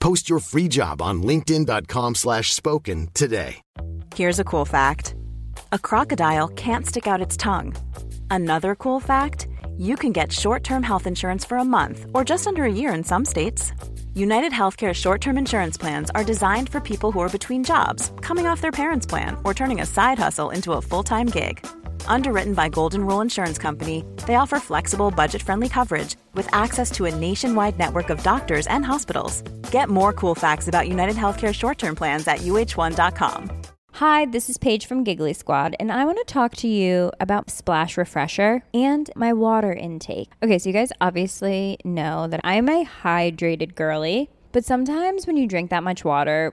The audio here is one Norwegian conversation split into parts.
Post your free job on linkedin.com/spoken slash spoken today. Here's a cool fact a crocodile can't stick out its tongue. Another cool fact you can get short term health insurance for a month or just under a year in some states. United Healthcare short term insurance plans are designed for people who are between jobs, coming off their parents' plan, or turning a side hustle into a full time gig. Underwritten by Golden Rule Insurance Company, they offer flexible, budget friendly coverage with access to a nationwide network of doctors and hospitals. Get more cool facts about United Healthcare short term plans at uh1.com. Hi, this is Paige from Giggly Squad, and I want to talk to you about Splash Refresher and my water intake. Okay, so you guys obviously know that I'm a hydrated girly, but sometimes when you drink that much water,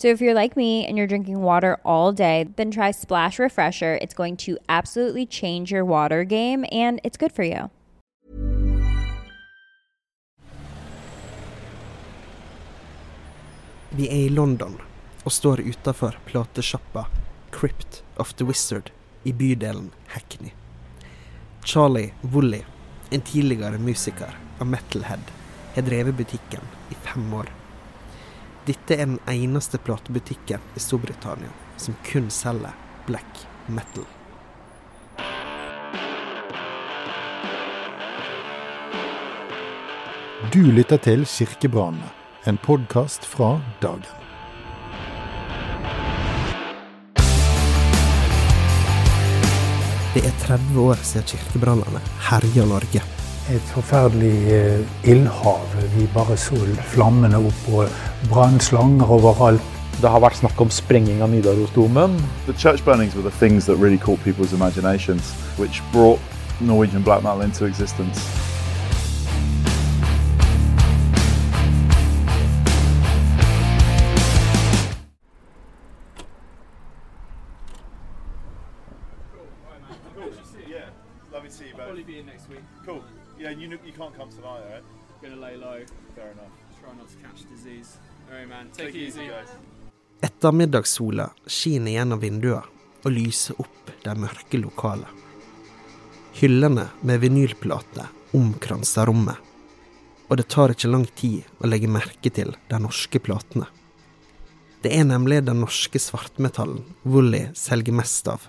So if you're like me and you're drinking water all day, then try Splash Refresher. It's going to absolutely change your water game and it's good for you. Vi er i London og står utafor platesjappa Crypt of the Wizard i bydelen Hackney. Charlie Woolley, en tidligere musiker av Metalhead, har drevet butikken i fem år. Dette er den eneste platebutikken i Storbritannia som kun selger black metal. Du lytter til Kirkebrannene, en podkast fra dagen. Det er 30 år siden kirkebrannene herja Norge. Et forferdelig eh, ildhav. Vi bare så flammene opp og brannslanger overalt. Det har vært snakk om sprenging av Nidarosdomen. The church burnings were the things that really caught people's imaginations, which brought Norwegian black metal into existence. Can't come tonight, alright? Gonna lay low. Fair enough. Try not to catch disease. Alright, man. Take, Take it easy. guys. Ettermiddagssola skinner gjennom vinduene og lyser opp det mørke lokalet. Hyllene med vinylplater omkranser rommet, og det tar ikke lang tid å legge merke til de norske platene. Det er nemlig den norske svartmetallen Woolly selger mest av.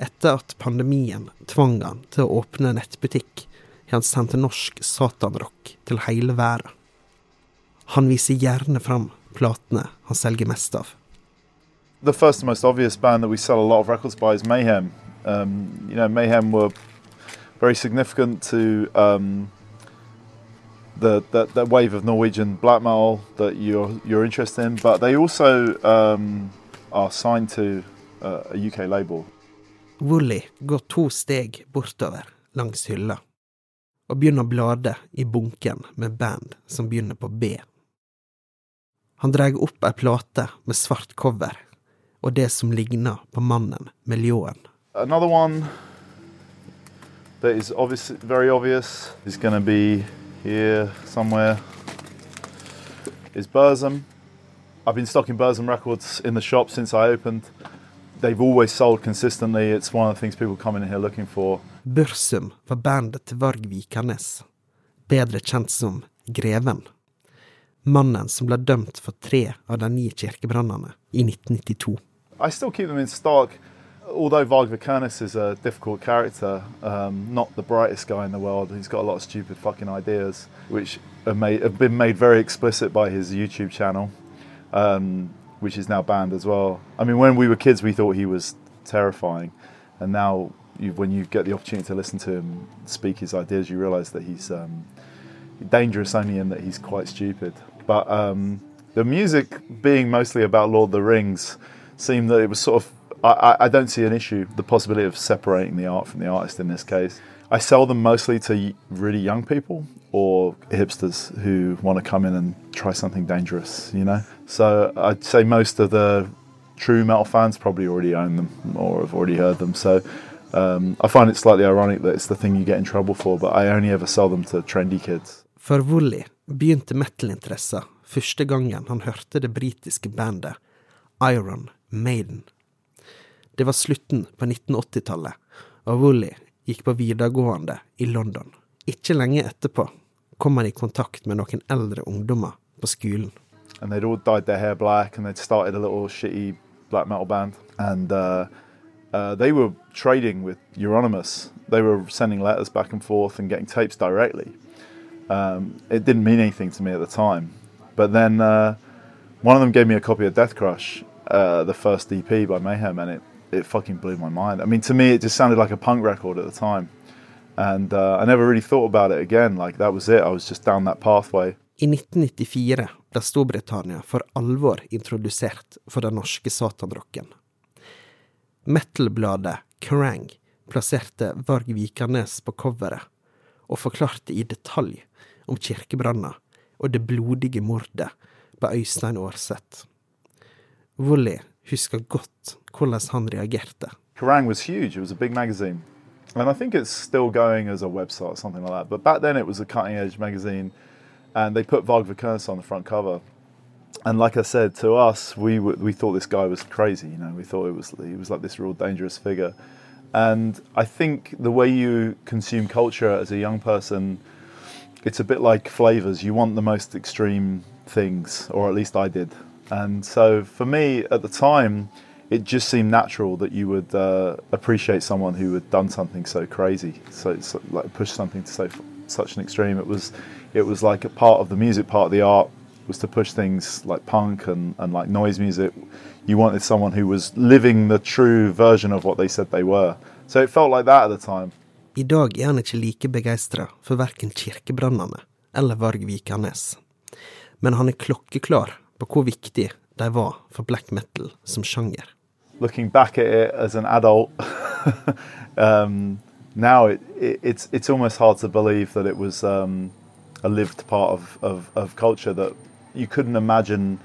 Etter at pandemien tvang han til å åpne nettbutikk, har han sendt norsk satanrock til hele verden. Han viser gjerne fram platene han selger mest av. The first and most obvious band that we sell a lot of records by is Mayhem. Um, you know, Mayhem were very significant to um, the, the the wave of Norwegian black metal that you're you're interested in, but they also um, are signed to uh, a UK label. Woolly går to steg bortover langs hylla, og begynner å blade i bunken med band som begynner på B. Han drar opp ei plate med svart cover, og det som ligner på mannen med ljåen. Another one that is obvious, very obvious, is going to be here somewhere. Is Burzum. I've been stocking Burzum records in the shop since I opened. They've always sold consistently. It's one of the things people come in here looking for. Bursum var bandet til Varg Vikernes, bedre kjent som Greven. Mannen som ble dømt for tre av de ni kirkebrannene i 1992. I still keep them in stock. Although Varg Vikernes is a difficult character, um, not the brightest guy in the world, he's got a lot of stupid fucking ideas, which are made, have been made very explicit by his YouTube channel, um, which is now banned as well. I mean, when we were kids, we thought he was terrifying, and now you, when you get the opportunity to listen to him speak his ideas, you realise that he's um, dangerous only in that he's quite stupid. But um, the music being mostly about Lord of the Rings seemed that it was sort of. I, I don't see an issue, the possibility of separating the art from the artist in this case. I sell them mostly to really young people or hipsters who want to come in and try something dangerous, you know? So I'd say most of the true metal fans probably already own them or have already heard them. So um, I find it slightly ironic that it's the thing you get in trouble for, but I only ever sell them to trendy kids. For Woolly begynte metal-interessa første gangen han hørte det britiske bandet Iron Maiden. Det var slutten på 1980-tallet, og Woolly gikk på videregående i London. Ikke lenge etterpå kom han i kontakt med noen eldre ungdommer på skolen. And they'd all dyed their hair black and they'd started a little shitty black metal band. And uh, uh, they were trading with Euronymous. They were sending letters back and forth and getting tapes directly. Um, it didn't mean anything to me at the time. But then uh, one of them gave me a copy of Death Crush, uh, the first EP by Mayhem, and it, it fucking blew my mind. I mean, to me, it just sounded like a punk record at the time. And uh, I never really thought about it again. Like, that was it. I was just down that pathway. I 1994 ble Storbritannia for alvor introdusert for den norske satanrocken. Metal-bladet Kerrang plasserte Varg Vikernes på coveret, og forklarte i detalj om kirkebranna og det blodige mordet på Øystein Aarseth. Woolly husker godt hvordan han reagerte. Kerrang var huge. Det var et stort magasin. And I think it's still going as a website or something like that. But back then it was a cutting edge magazine. And they put Varg Vikernes on the front cover. And like I said, to us, we w- we thought this guy was crazy. You know, we thought it was he was like this real dangerous figure. And I think the way you consume culture as a young person, it's a bit like flavors. You want the most extreme things, or at least I did. And so for me at the time, it just seemed natural that you would uh, appreciate someone who had done something so crazy, so, so like push something to so, such an extreme. It was, it was like a part of the music, part of the art was to push things like punk and, and like noise music. You wanted someone who was living the true version of what they said they were. So it felt like that at the time. I dag er han ikke like begeistra for verken kirkebrannene eller Varg Vikernes. Men han er klokkeklar på hvor viktig de var for black metal som sjanger. looking back at it as an adult um, now it, it, it's it's almost hard to believe that it was um, a lived part of, of, of culture that you couldn't imagine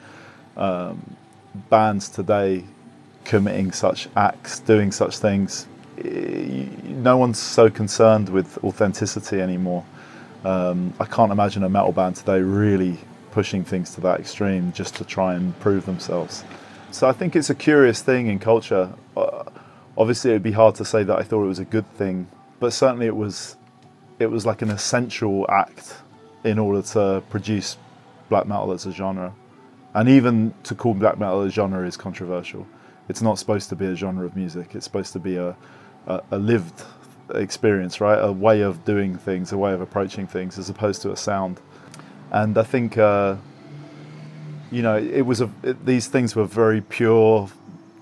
um, bands today committing such acts, doing such things. No one's so concerned with authenticity anymore. Um, I can't imagine a metal band today really pushing things to that extreme just to try and prove themselves. So I think it's a curious thing in culture. Uh, obviously, it'd be hard to say that I thought it was a good thing, but certainly it was. It was like an essential act in order to produce black metal as a genre, and even to call black metal a genre is controversial. It's not supposed to be a genre of music. It's supposed to be a, a, a lived experience, right? A way of doing things, a way of approaching things, as opposed to a sound. And I think. Uh, you know, it was a it, these things were very pure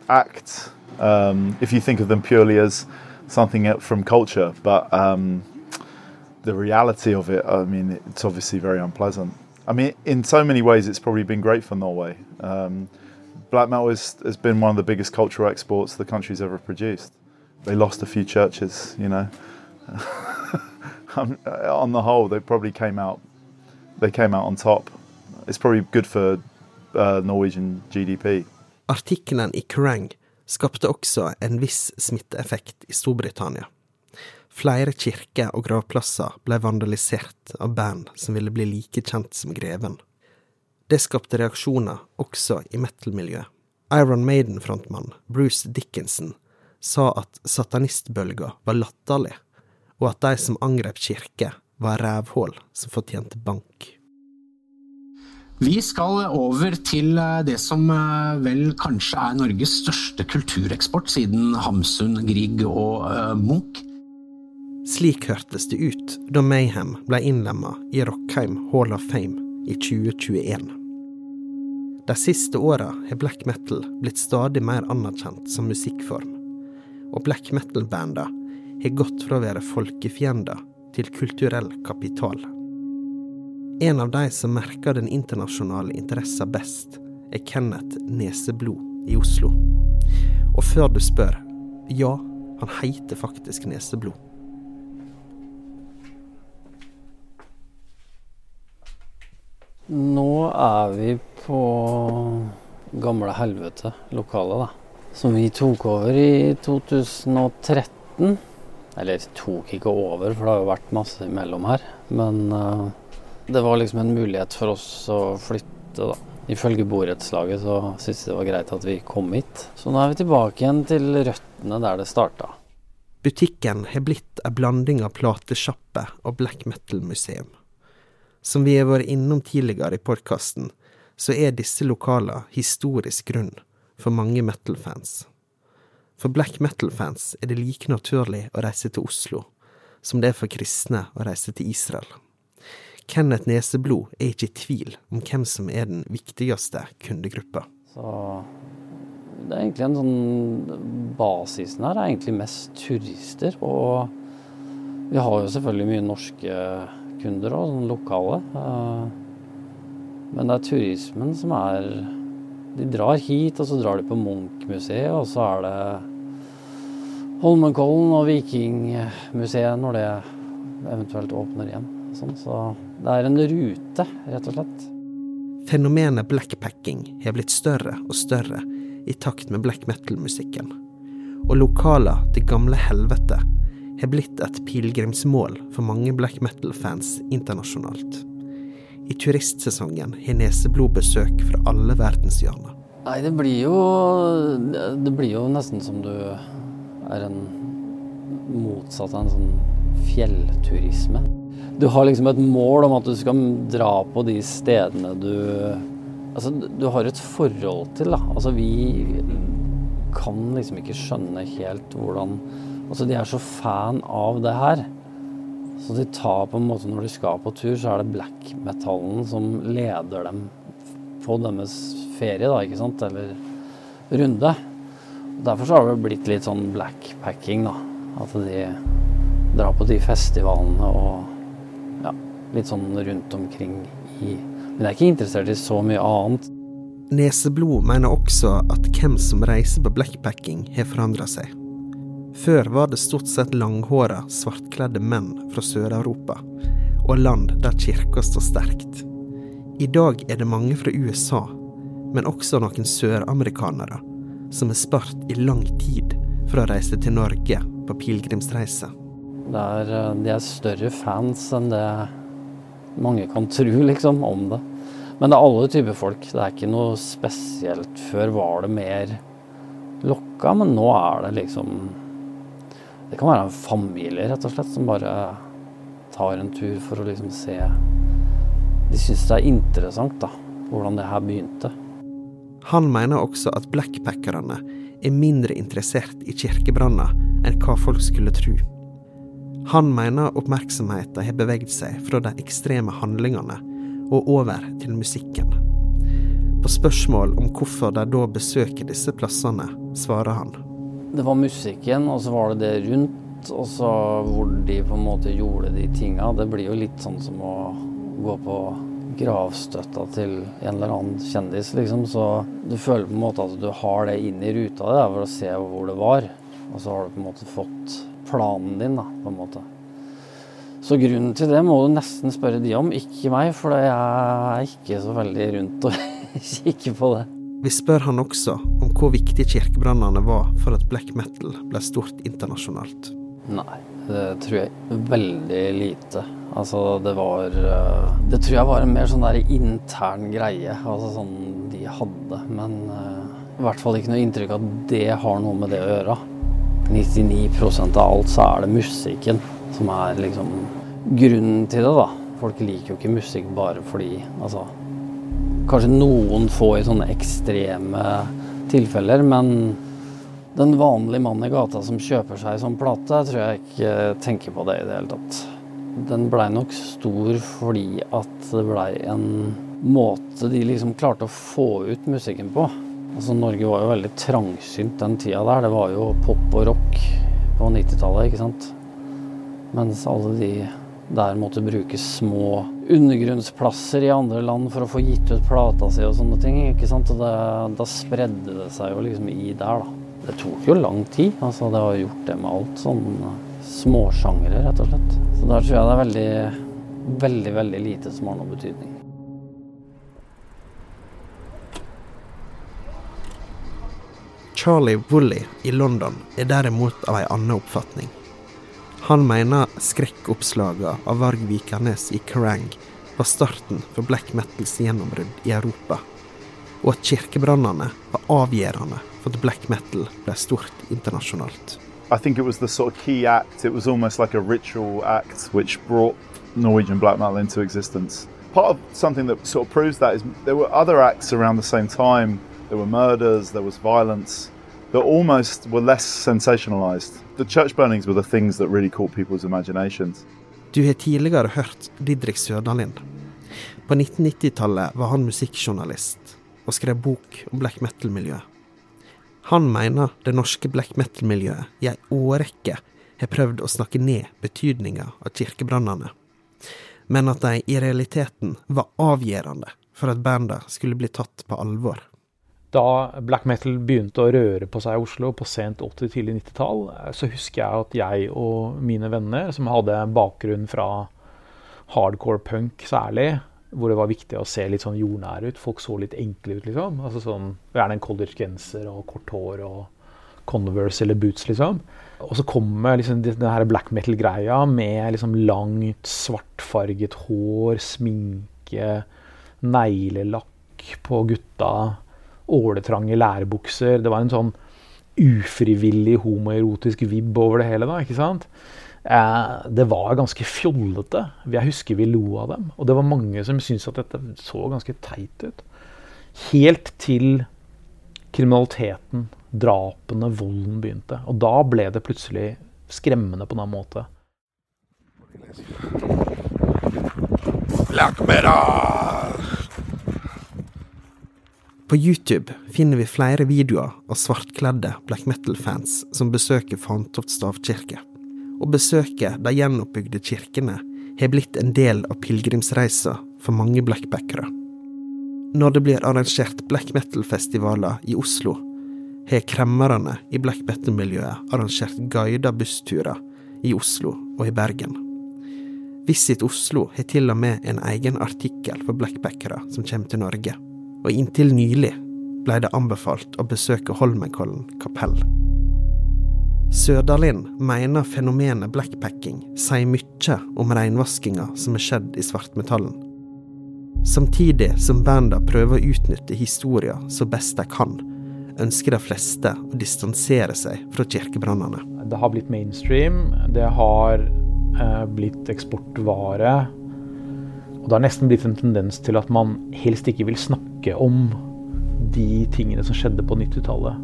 acts. Um, if you think of them purely as something from culture, but um, the reality of it, I mean, it's obviously very unpleasant. I mean, in so many ways, it's probably been great for Norway. Um, black metal is, has been one of the biggest cultural exports the country's ever produced. They lost a few churches, you know. Um, on the whole, they probably came out. They came out on top. It's probably good for uh, Norwegian GDP. Artikkelen i Kerrang skapte også en viss smitteeffekt i Storbritannia. Flere kirker og gravplasser ble vandalisert av band som ville bli like kjent som Greven. Det skapte reaksjoner også i metal-miljøet. Iron Maiden-frontmann Bruce Dickinson sa at satanistbølga var latterlig, og at de som angrep kirker, var rævhull som fortjente bank. Vi skal over til eh, det som eh, vel kanskje er Norges største kultureksport siden Hamsun, Grieg og eh, Munch. Slik hørtes det ut da Mayhem ble innlemma i Rockheim Hall of Fame i 2021. De siste åra har black metal blitt stadig mer anerkjent som musikkform, og black metal-banda har gått fra å være folkefiender til kulturell kapital. En av de som merker den internasjonale interessen best, er Kenneth Neseblod i Oslo. Og før du spør, ja, han heter faktisk Neseblod. Nå er vi på gamle helvete, lokalet, da. Som vi tok over i 2013. Eller tok ikke over, for det har jo vært masse imellom her. Men uh, det var liksom en mulighet for oss å flytte, da. Ifølge borettslaget så syntes de det var greit at vi kom hit. Så nå er vi tilbake igjen til røttene der det starta. Butikken har blitt ei blanding av platesjappe og black metal-museum. Som vi har vært innom tidligere i podkasten, så er disse lokalene historisk grunn for mange metal-fans. For black metal-fans er det like naturlig å reise til Oslo som det er for kristne å reise til Israel. Kenneth Neseblod er ikke i tvil om hvem som er den viktigste kundegruppa. Så det er egentlig en sånn Basisen her er egentlig mest turister. Og vi har jo selvfølgelig mye norske kunder òg, sånn lokale. Eh, men det er turismen som er De drar hit, og så drar de på Munch-museet, og så er det Holmenkollen og Vikingmuseet når det eventuelt åpner igjen. Sånn, så det er en rute, rett og slett. Fenomenet blackpacking har blitt større og større i takt med black metal-musikken. Og lokaler til gamle helvete har blitt et pilegrimsmål for mange black metal-fans internasjonalt. I turistsesongen har Neseblod besøk fra alle verdenshjørner. Nei, det blir jo Det blir jo nesten som du er en motsatt av en sånn fjellturisme. Du har liksom et mål om at du skal dra på de stedene du Altså, du har et forhold til, da. Altså, vi kan liksom ikke skjønne helt hvordan Altså, de er så fan av det her. Så de tar på en måte Når de skal på tur, så er det black metallen som leder dem på deres ferie, da, ikke sant? Eller runde. Derfor så har det blitt litt sånn blackpacking, da. At de drar på de festivalene og ja, litt sånn rundt omkring i Men jeg er ikke interessert i så mye annet. Neseblod mener også at hvem som reiser på blackpacking, har forandra seg. Før var det stort sett langhåra, svartkledde menn fra Sør-Europa, og land der kirka står sterkt. I dag er det mange fra USA, men også noen søramerikanere, som er spart i lang tid for å reise til Norge på pilegrimsreise. Eh, de er større fans enn det mange kan tro, liksom, om det. Men det er alle typer folk. Det er ikke noe spesielt. Før var det mer lokka, men nå er det liksom Det kan være en familie, rett og slett, som bare tar en tur for å liksom se De syns det er interessant, da, hvordan det her begynte. Han mener også at blackpackerne er mindre interessert i kirkebranner enn hva folk skulle tro. Han mener oppmerksomheten har beveget seg fra de ekstreme handlingene og over til musikken. På spørsmål om hvorfor de da besøker disse plassene, svarer han. Det var musikken, og så var det det rundt, og så hvor de på en måte gjorde de tinga. Det blir jo litt sånn som å gå på gravstøtta til en eller annen kjendis, liksom. Så du føler på en måte at du har det inn i ruta di for å se hvor det var. Og så har du på en måte fått planen din, da, på en måte. Så grunnen til det må du nesten spørre de om, ikke meg, for jeg er ikke så veldig rundt å kikke på det. Vi spør han også om hvor viktig kirkebrannene var for at black metal ble stort internasjonalt. Nei, det tror jeg veldig lite. Altså, det var eh, Det tror jeg var en mer sånn der intern greie, altså sånn de hadde. Men uh, i hvert fall ikke noe inntrykk av at det har noe med det å gjøre. 99% av alt så er det musikken som er liksom grunnen til det, da. Folk liker jo ikke musikk bare fordi Altså Kanskje noen få i sånne ekstreme tilfeller, men den vanlige mannen i gata som kjøper seg sånn plate, tror jeg ikke tenker på det i det hele tatt. Den blei nok stor fordi at det blei en måte de liksom klarte å få ut musikken på. Altså, Norge var jo veldig trangsynt den tida der. Det var jo pop og rock på 90-tallet, ikke sant. Mens alle de der måtte bruke små undergrunnsplasser i andre land for å få gitt ut plata si og sånne ting. ikke sant? Og det, da spredde det seg jo liksom i der, da. Det tok jo lang tid. altså Det har gjort det med alt. Sånn småsjangre, rett og slett. Så der tror jeg det er veldig, veldig, veldig lite som har noen betydning. Charlie Woolley i London er derimot av ei anna oppfatning. Han mener skrekkoppslagene av Varg Vikernes i Kerrang var starten for black metals gjennombrudd i Europa, og at kirkebrannene var avgjørende for at black metal ble stort internasjonalt. I think it was the sort of key act. It was almost like a ritual act which brought Norwegian black metal into existence. Part of something that sort of proves that is there were other acts around the same time. There were murders, there was violence that almost were less sensationalized. The church burnings were the things that really caught people's imaginations. Du har tidligere hørt Didrik Sødalind. På 1990-tallet var han musikkjournalist og skrev bok om black metal-miljøet. Han mener det norske black metal-miljøet i ei årrekke har prøvd å snakke ned betydninga av kirkebrannene, men at de i realiteten var avgjørende for at banda skulle bli tatt på alvor. Da black metal begynte å røre på seg i Oslo på sent 80-, tidlig 90-tall, så husker jeg at jeg og mine venner, som hadde bakgrunn fra hardcore punk særlig, hvor det var viktig å se litt sånn jordnær ut. Folk så litt enkle ut, liksom. Altså sånn, Gjerne en collegegenser og kort hår og Converse eller boots, liksom. Og så kommer liksom den her black metal-greia med liksom langt, svartfarget hår, sminke, neglelakk på gutta, åletrange lærebukser. Det var en sånn ufrivillig homoerotisk vibb over det hele, da, ikke sant? Eh, det var ganske fjollete. Jeg husker vi lo av dem. Og det var mange som syntes at dette så ganske teit ut. Helt til kriminaliteten, drapene, volden begynte. Og da ble det plutselig skremmende på en annen måte. Black metal! På YouTube finner vi flere videoer av svartkledde black metal-fans som besøker Fantoft stavkirke. Å besøke de gjenoppbygde kirkene har blitt en del av pilegrimsreisa for mange blackbackere. Når det blir arrangert black metal-festivaler i Oslo, har kremmerne i black metal-miljøet arrangert guida bussturer i Oslo og i Bergen. Visit Oslo har til og med en egen artikkel for blackbackere som kommer til Norge, og inntil nylig ble det anbefalt å besøke Holmenkollen kapell. Sørdalin mener fenomenet blackpacking sier mye om reinvaskinga som er skjedd i svartmetallen. Samtidig som banda prøver å utnytte historia så best de kan, ønsker de fleste å distansere seg fra kirkebrannene. Det har blitt mainstream. Det har eh, blitt eksportvare. Og det har nesten blitt en tendens til at man helst ikke vil snakke om de tingene som skjedde på 90-tallet.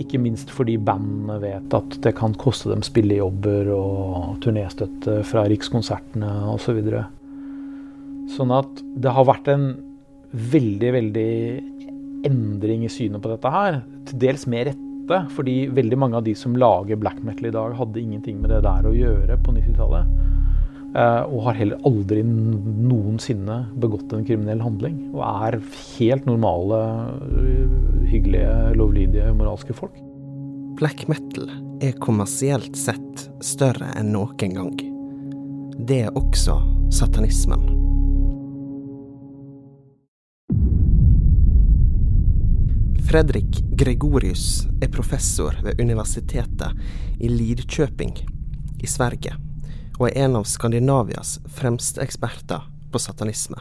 Ikke minst fordi bandene vet at det kan koste dem spillejobber og turnéstøtte fra Rikskonsertene osv. Så sånn at det har vært en veldig, veldig endring i synet på dette her. Til dels med rette, fordi veldig mange av de som lager black metal i dag, hadde ingenting med det der å gjøre på 90-tallet. Uh, og har heller aldri noensinne begått en kriminell handling. Og er helt normale, hyggelige, lovlydige, moralske folk. Black metal er kommersielt sett større enn noen gang. Det er også satanismen. Fredrik Gregorius er professor ved universitetet i Lidköping i Sverige, og er en av Skandinavias fremste eksperter på satanisme.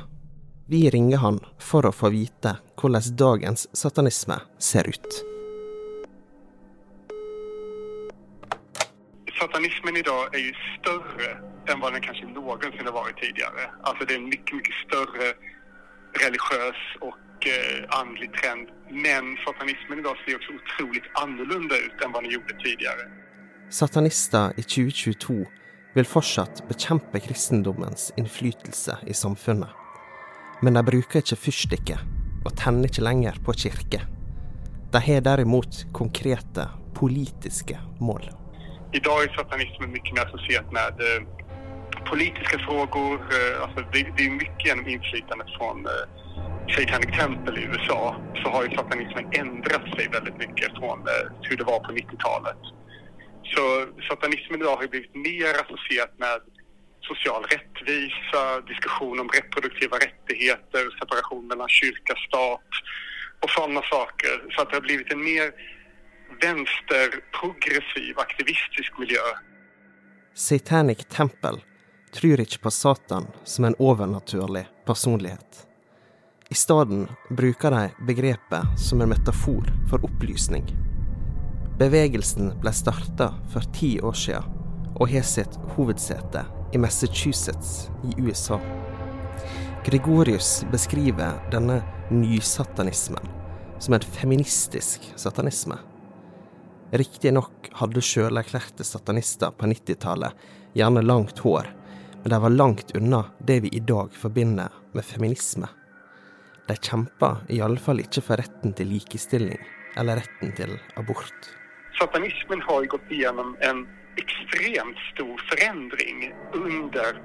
Vi ringer han for å få vite hvordan dagens satanisme ser ut. Satanismen i dag er jo større enn hva den kanskje noensinne har vært tidligere. Altså det er en mye, mye større religiøs og eh, andelig trend. Men satanismen i dag ser også utrolig annorlunda ut enn hva den gjorde tidligere. Satanister i 2022 vil fortsatt bekjempe kristendommens innflytelse i samfunnet. Men de bruker ikke fyrstikker, og tenner ikke lenger på kirke. De har derimot konkrete politiske mål. I dag er satanismen mye mer assosiert med politiske spørsmål. Eh, det, det mye gjennom genom fra eh, Satanic Temple i USA så har satanismen endret seg veldig mye fra hvordan det var på 90-talet. Så satanismen idag har blivit mer associerat med social rättvisa, diskussion om reproduktiva rättigheter, separation mellan kyrka stat och sådana saker. Så att det har blivit en mer vänsterprogressiv, aktivistisk miljö. Satanic Temple tror ikke på Satan som en overnaturlig personlighet. I stedet bruker de begrepet som en metafor for opplysning. Bevegelsen ble starta for ti år siden og har sitt hovedsete i Massachusetts i USA. Gregorius beskriver denne nysatanismen som en feministisk satanisme. Riktignok hadde sjølerklærte satanister på 90-tallet gjerne langt hår, men de var langt unna det vi i dag forbinder med feminisme. De kjempa i alle fall ikke for retten til likestilling eller retten til abort. Satanismen har ju gått igenom en extremt stor förändring under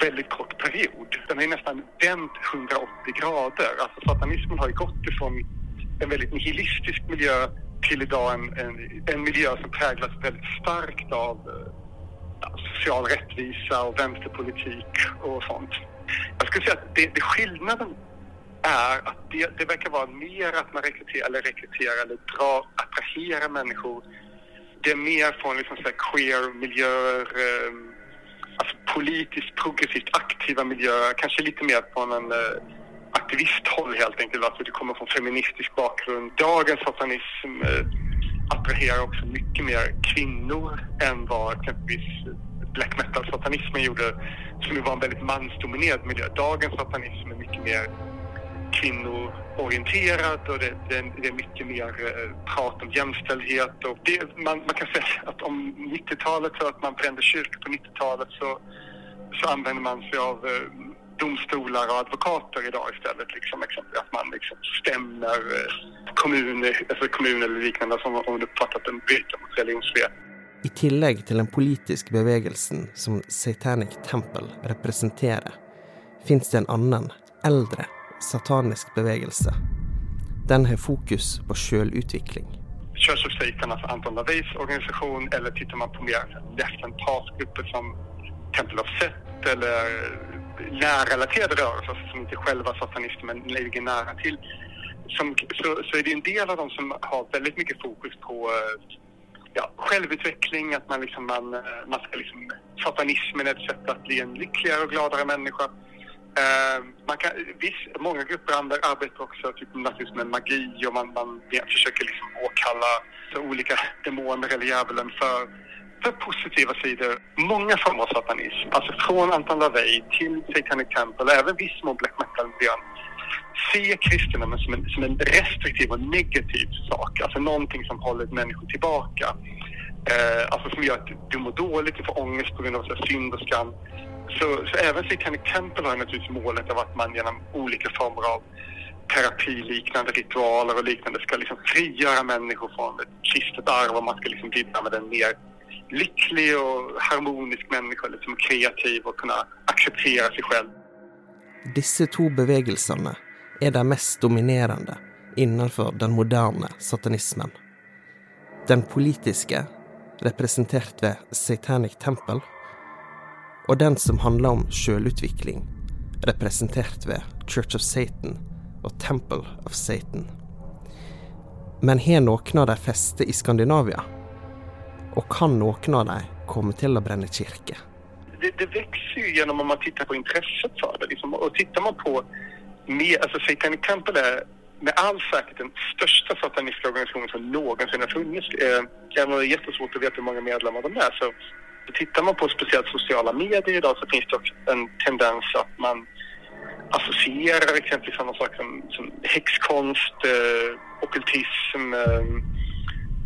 väldigt kort period. Den har ju nästan vänt 180 grader. Alltså satanismen har ju gått ifrån en väldigt nihilistisk miljö till idag en, en, en miljö som präglas väldigt starkt av eh, ja, social rättvisa och vänsterpolitik och sånt. Jag skulle säga att det, det skillnaden är att det, det verkar vara mer att man rekryterar eller rekryterar eller drar, attraherar människor. Det är mer från liksom så här queer-miljöer, eh, alltså politiskt progressivt aktiva miljöer, kanske lite mer från en eh, aktivisthåll helt enkelt, alltså det kommer från feministisk bakgrund. Dagens satanism eh, attraherar också mycket mer kvinnor än vad exempelvis black metal-satanismen gjorde, som ju var en väldigt mansdominerad miljö. Dagens satanism är mycket mer kvinnoorienterad och det, det, det är mycket mer eh, prat om jämställdhet. Och det, man, man kan säga att om 90-talet, så att man brände kyrkor på 90-talet så, så använder man sig av eh, domstolar och advokater idag istället. Liksom, exempelvis att man liksom stämmer eh, kommuner, alltså kommuner eller liknande som om de uppfattat en bryter mot religionsfrihet. I tillegg til den politiske bevegelsen som Satanic Temple representerer, fins det en annen, eldre, satanisk bevegelse. Den har fokus på sjølutvikling. Church alltså Anton LaVeys organisation, eller tittar man på mer left and path-grupper som Temple of Set eller närrelaterade rörelser som ikke inte själva satanister men nära till. Som, så, så er det en del av dem som har veldig mye fokus på eh, ja, selvutvikling, at man, liksom, man, eh, man skal liksom, satanismen er et sett å bli en lykkeligere og gladere människa. Man kan, visst, många grupper andra arbetar också typ, naturligtvis med magi och man, man försöker liksom åkalla så olika demoner eller djävulen för, för positiva sidor. Många former av satanism, alltså från Anton LaVey till Satanic Temple även viss mån black metal-miljön ser kristendomen som en, som en restriktiv och negativ sak, alltså någonting som håller människor tillbaka. Eh, alltså som gör att du mår dåligt, du får ångest på grund av så här synd och skam. Så, så även Satanic Temple har naturligtvis målet av att man genom olika former av terapiliknande ritualer och liknande ska liksom frigöra människor från ett kristet arv och man ska liksom bidra med en mer lycklig och harmonisk människa, liksom kreativ och kunna acceptera sig själv. Disse to bevegelsene er de mest dominerende innenfor den moderne satanismen. Den politiske, representert ved Satanic Temple, og den som handler om sjølutvikling, representert ved Church of Satan og Temple of Satan. Men har noen av de feste i Skandinavia? Og kan noen av de komme til å brenne kirke? det, det vokser jo gjennom om man tittar på interessen for det. Liksom. Og tittar man på med, altså, Satanic Temple er med all säkerhet den største sataniske organisasjonen som noensinne har funnes. Eh, det er vanskelig å vite hvor mange medlemmer de så, så tittar man på speciellt sociala medier idag så finns det också en tendens att man associerar exempelvis sådana saker som, som häxkonst, eh, ockultism, eh,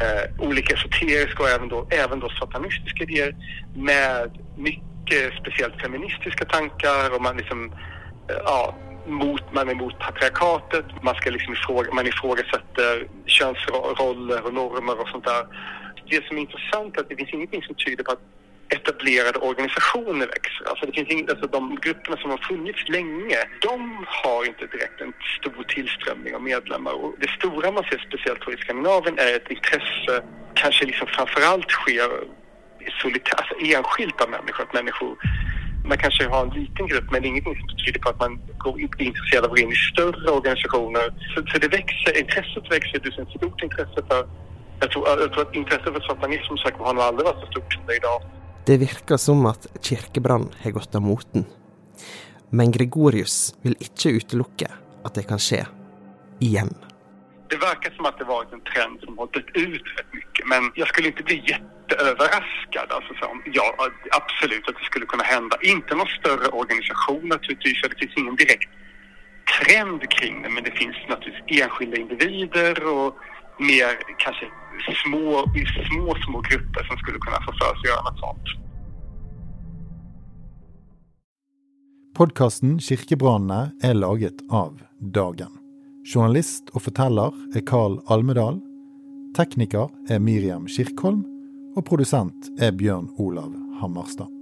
eh, olika esoteriska och även då, även då satanistiska idéer med mycket speciellt feministiska tankar och man liksom, eh, ja, mot, man är emot patriarkatet, man, ska liksom ifråga, man ifrågasätter könsroller och normer och sånt där. det som är intressant är att det finns ingenting som tyder på att etablerade organisationer växer. Alltså det finns inget, alltså de grupperna som har funnits länge, de har inte direkt en stor tillströmning av medlemmar. Och det stora man ser speciellt i Skandinavien är ett intresse, kanske liksom framförallt sker solitär, alltså enskilt av människor. Att människor man kanske har en liten grupp men ingenting som tyder på att man blir intresserad av att gå in i större organisationer. Så, så det växer, intresset växer, det finns ett stort intresse för jag tror, jag tror att intresset för satanism sagt har nog aldrig varit så stort som det är idag. Det virker som at kirkebrann har gått av moten. Men Gregorius vil ikke utelukke at det kan skje igjen. Det virker som at det var en trend som har ut veldig mye. Men jeg skulle ikke bli jätteöverraskad. Alltså, så, ja, absolut att det skulle kunne hende. Ikke noen større organisasjon, naturligtvis. Det finns ingen direkt trend kring det. Men det finns naturligtvis enskilda individer och mer kanske små, små, små grupper som skulle kunna få för sig göra något sånt. Podkasten Kirkebrannene er laget av Dagen. Journalist og forteller er Carl Almedal. Tekniker er Miriam Kirkholm. Og produsent er Bjørn Olav Hammerstad.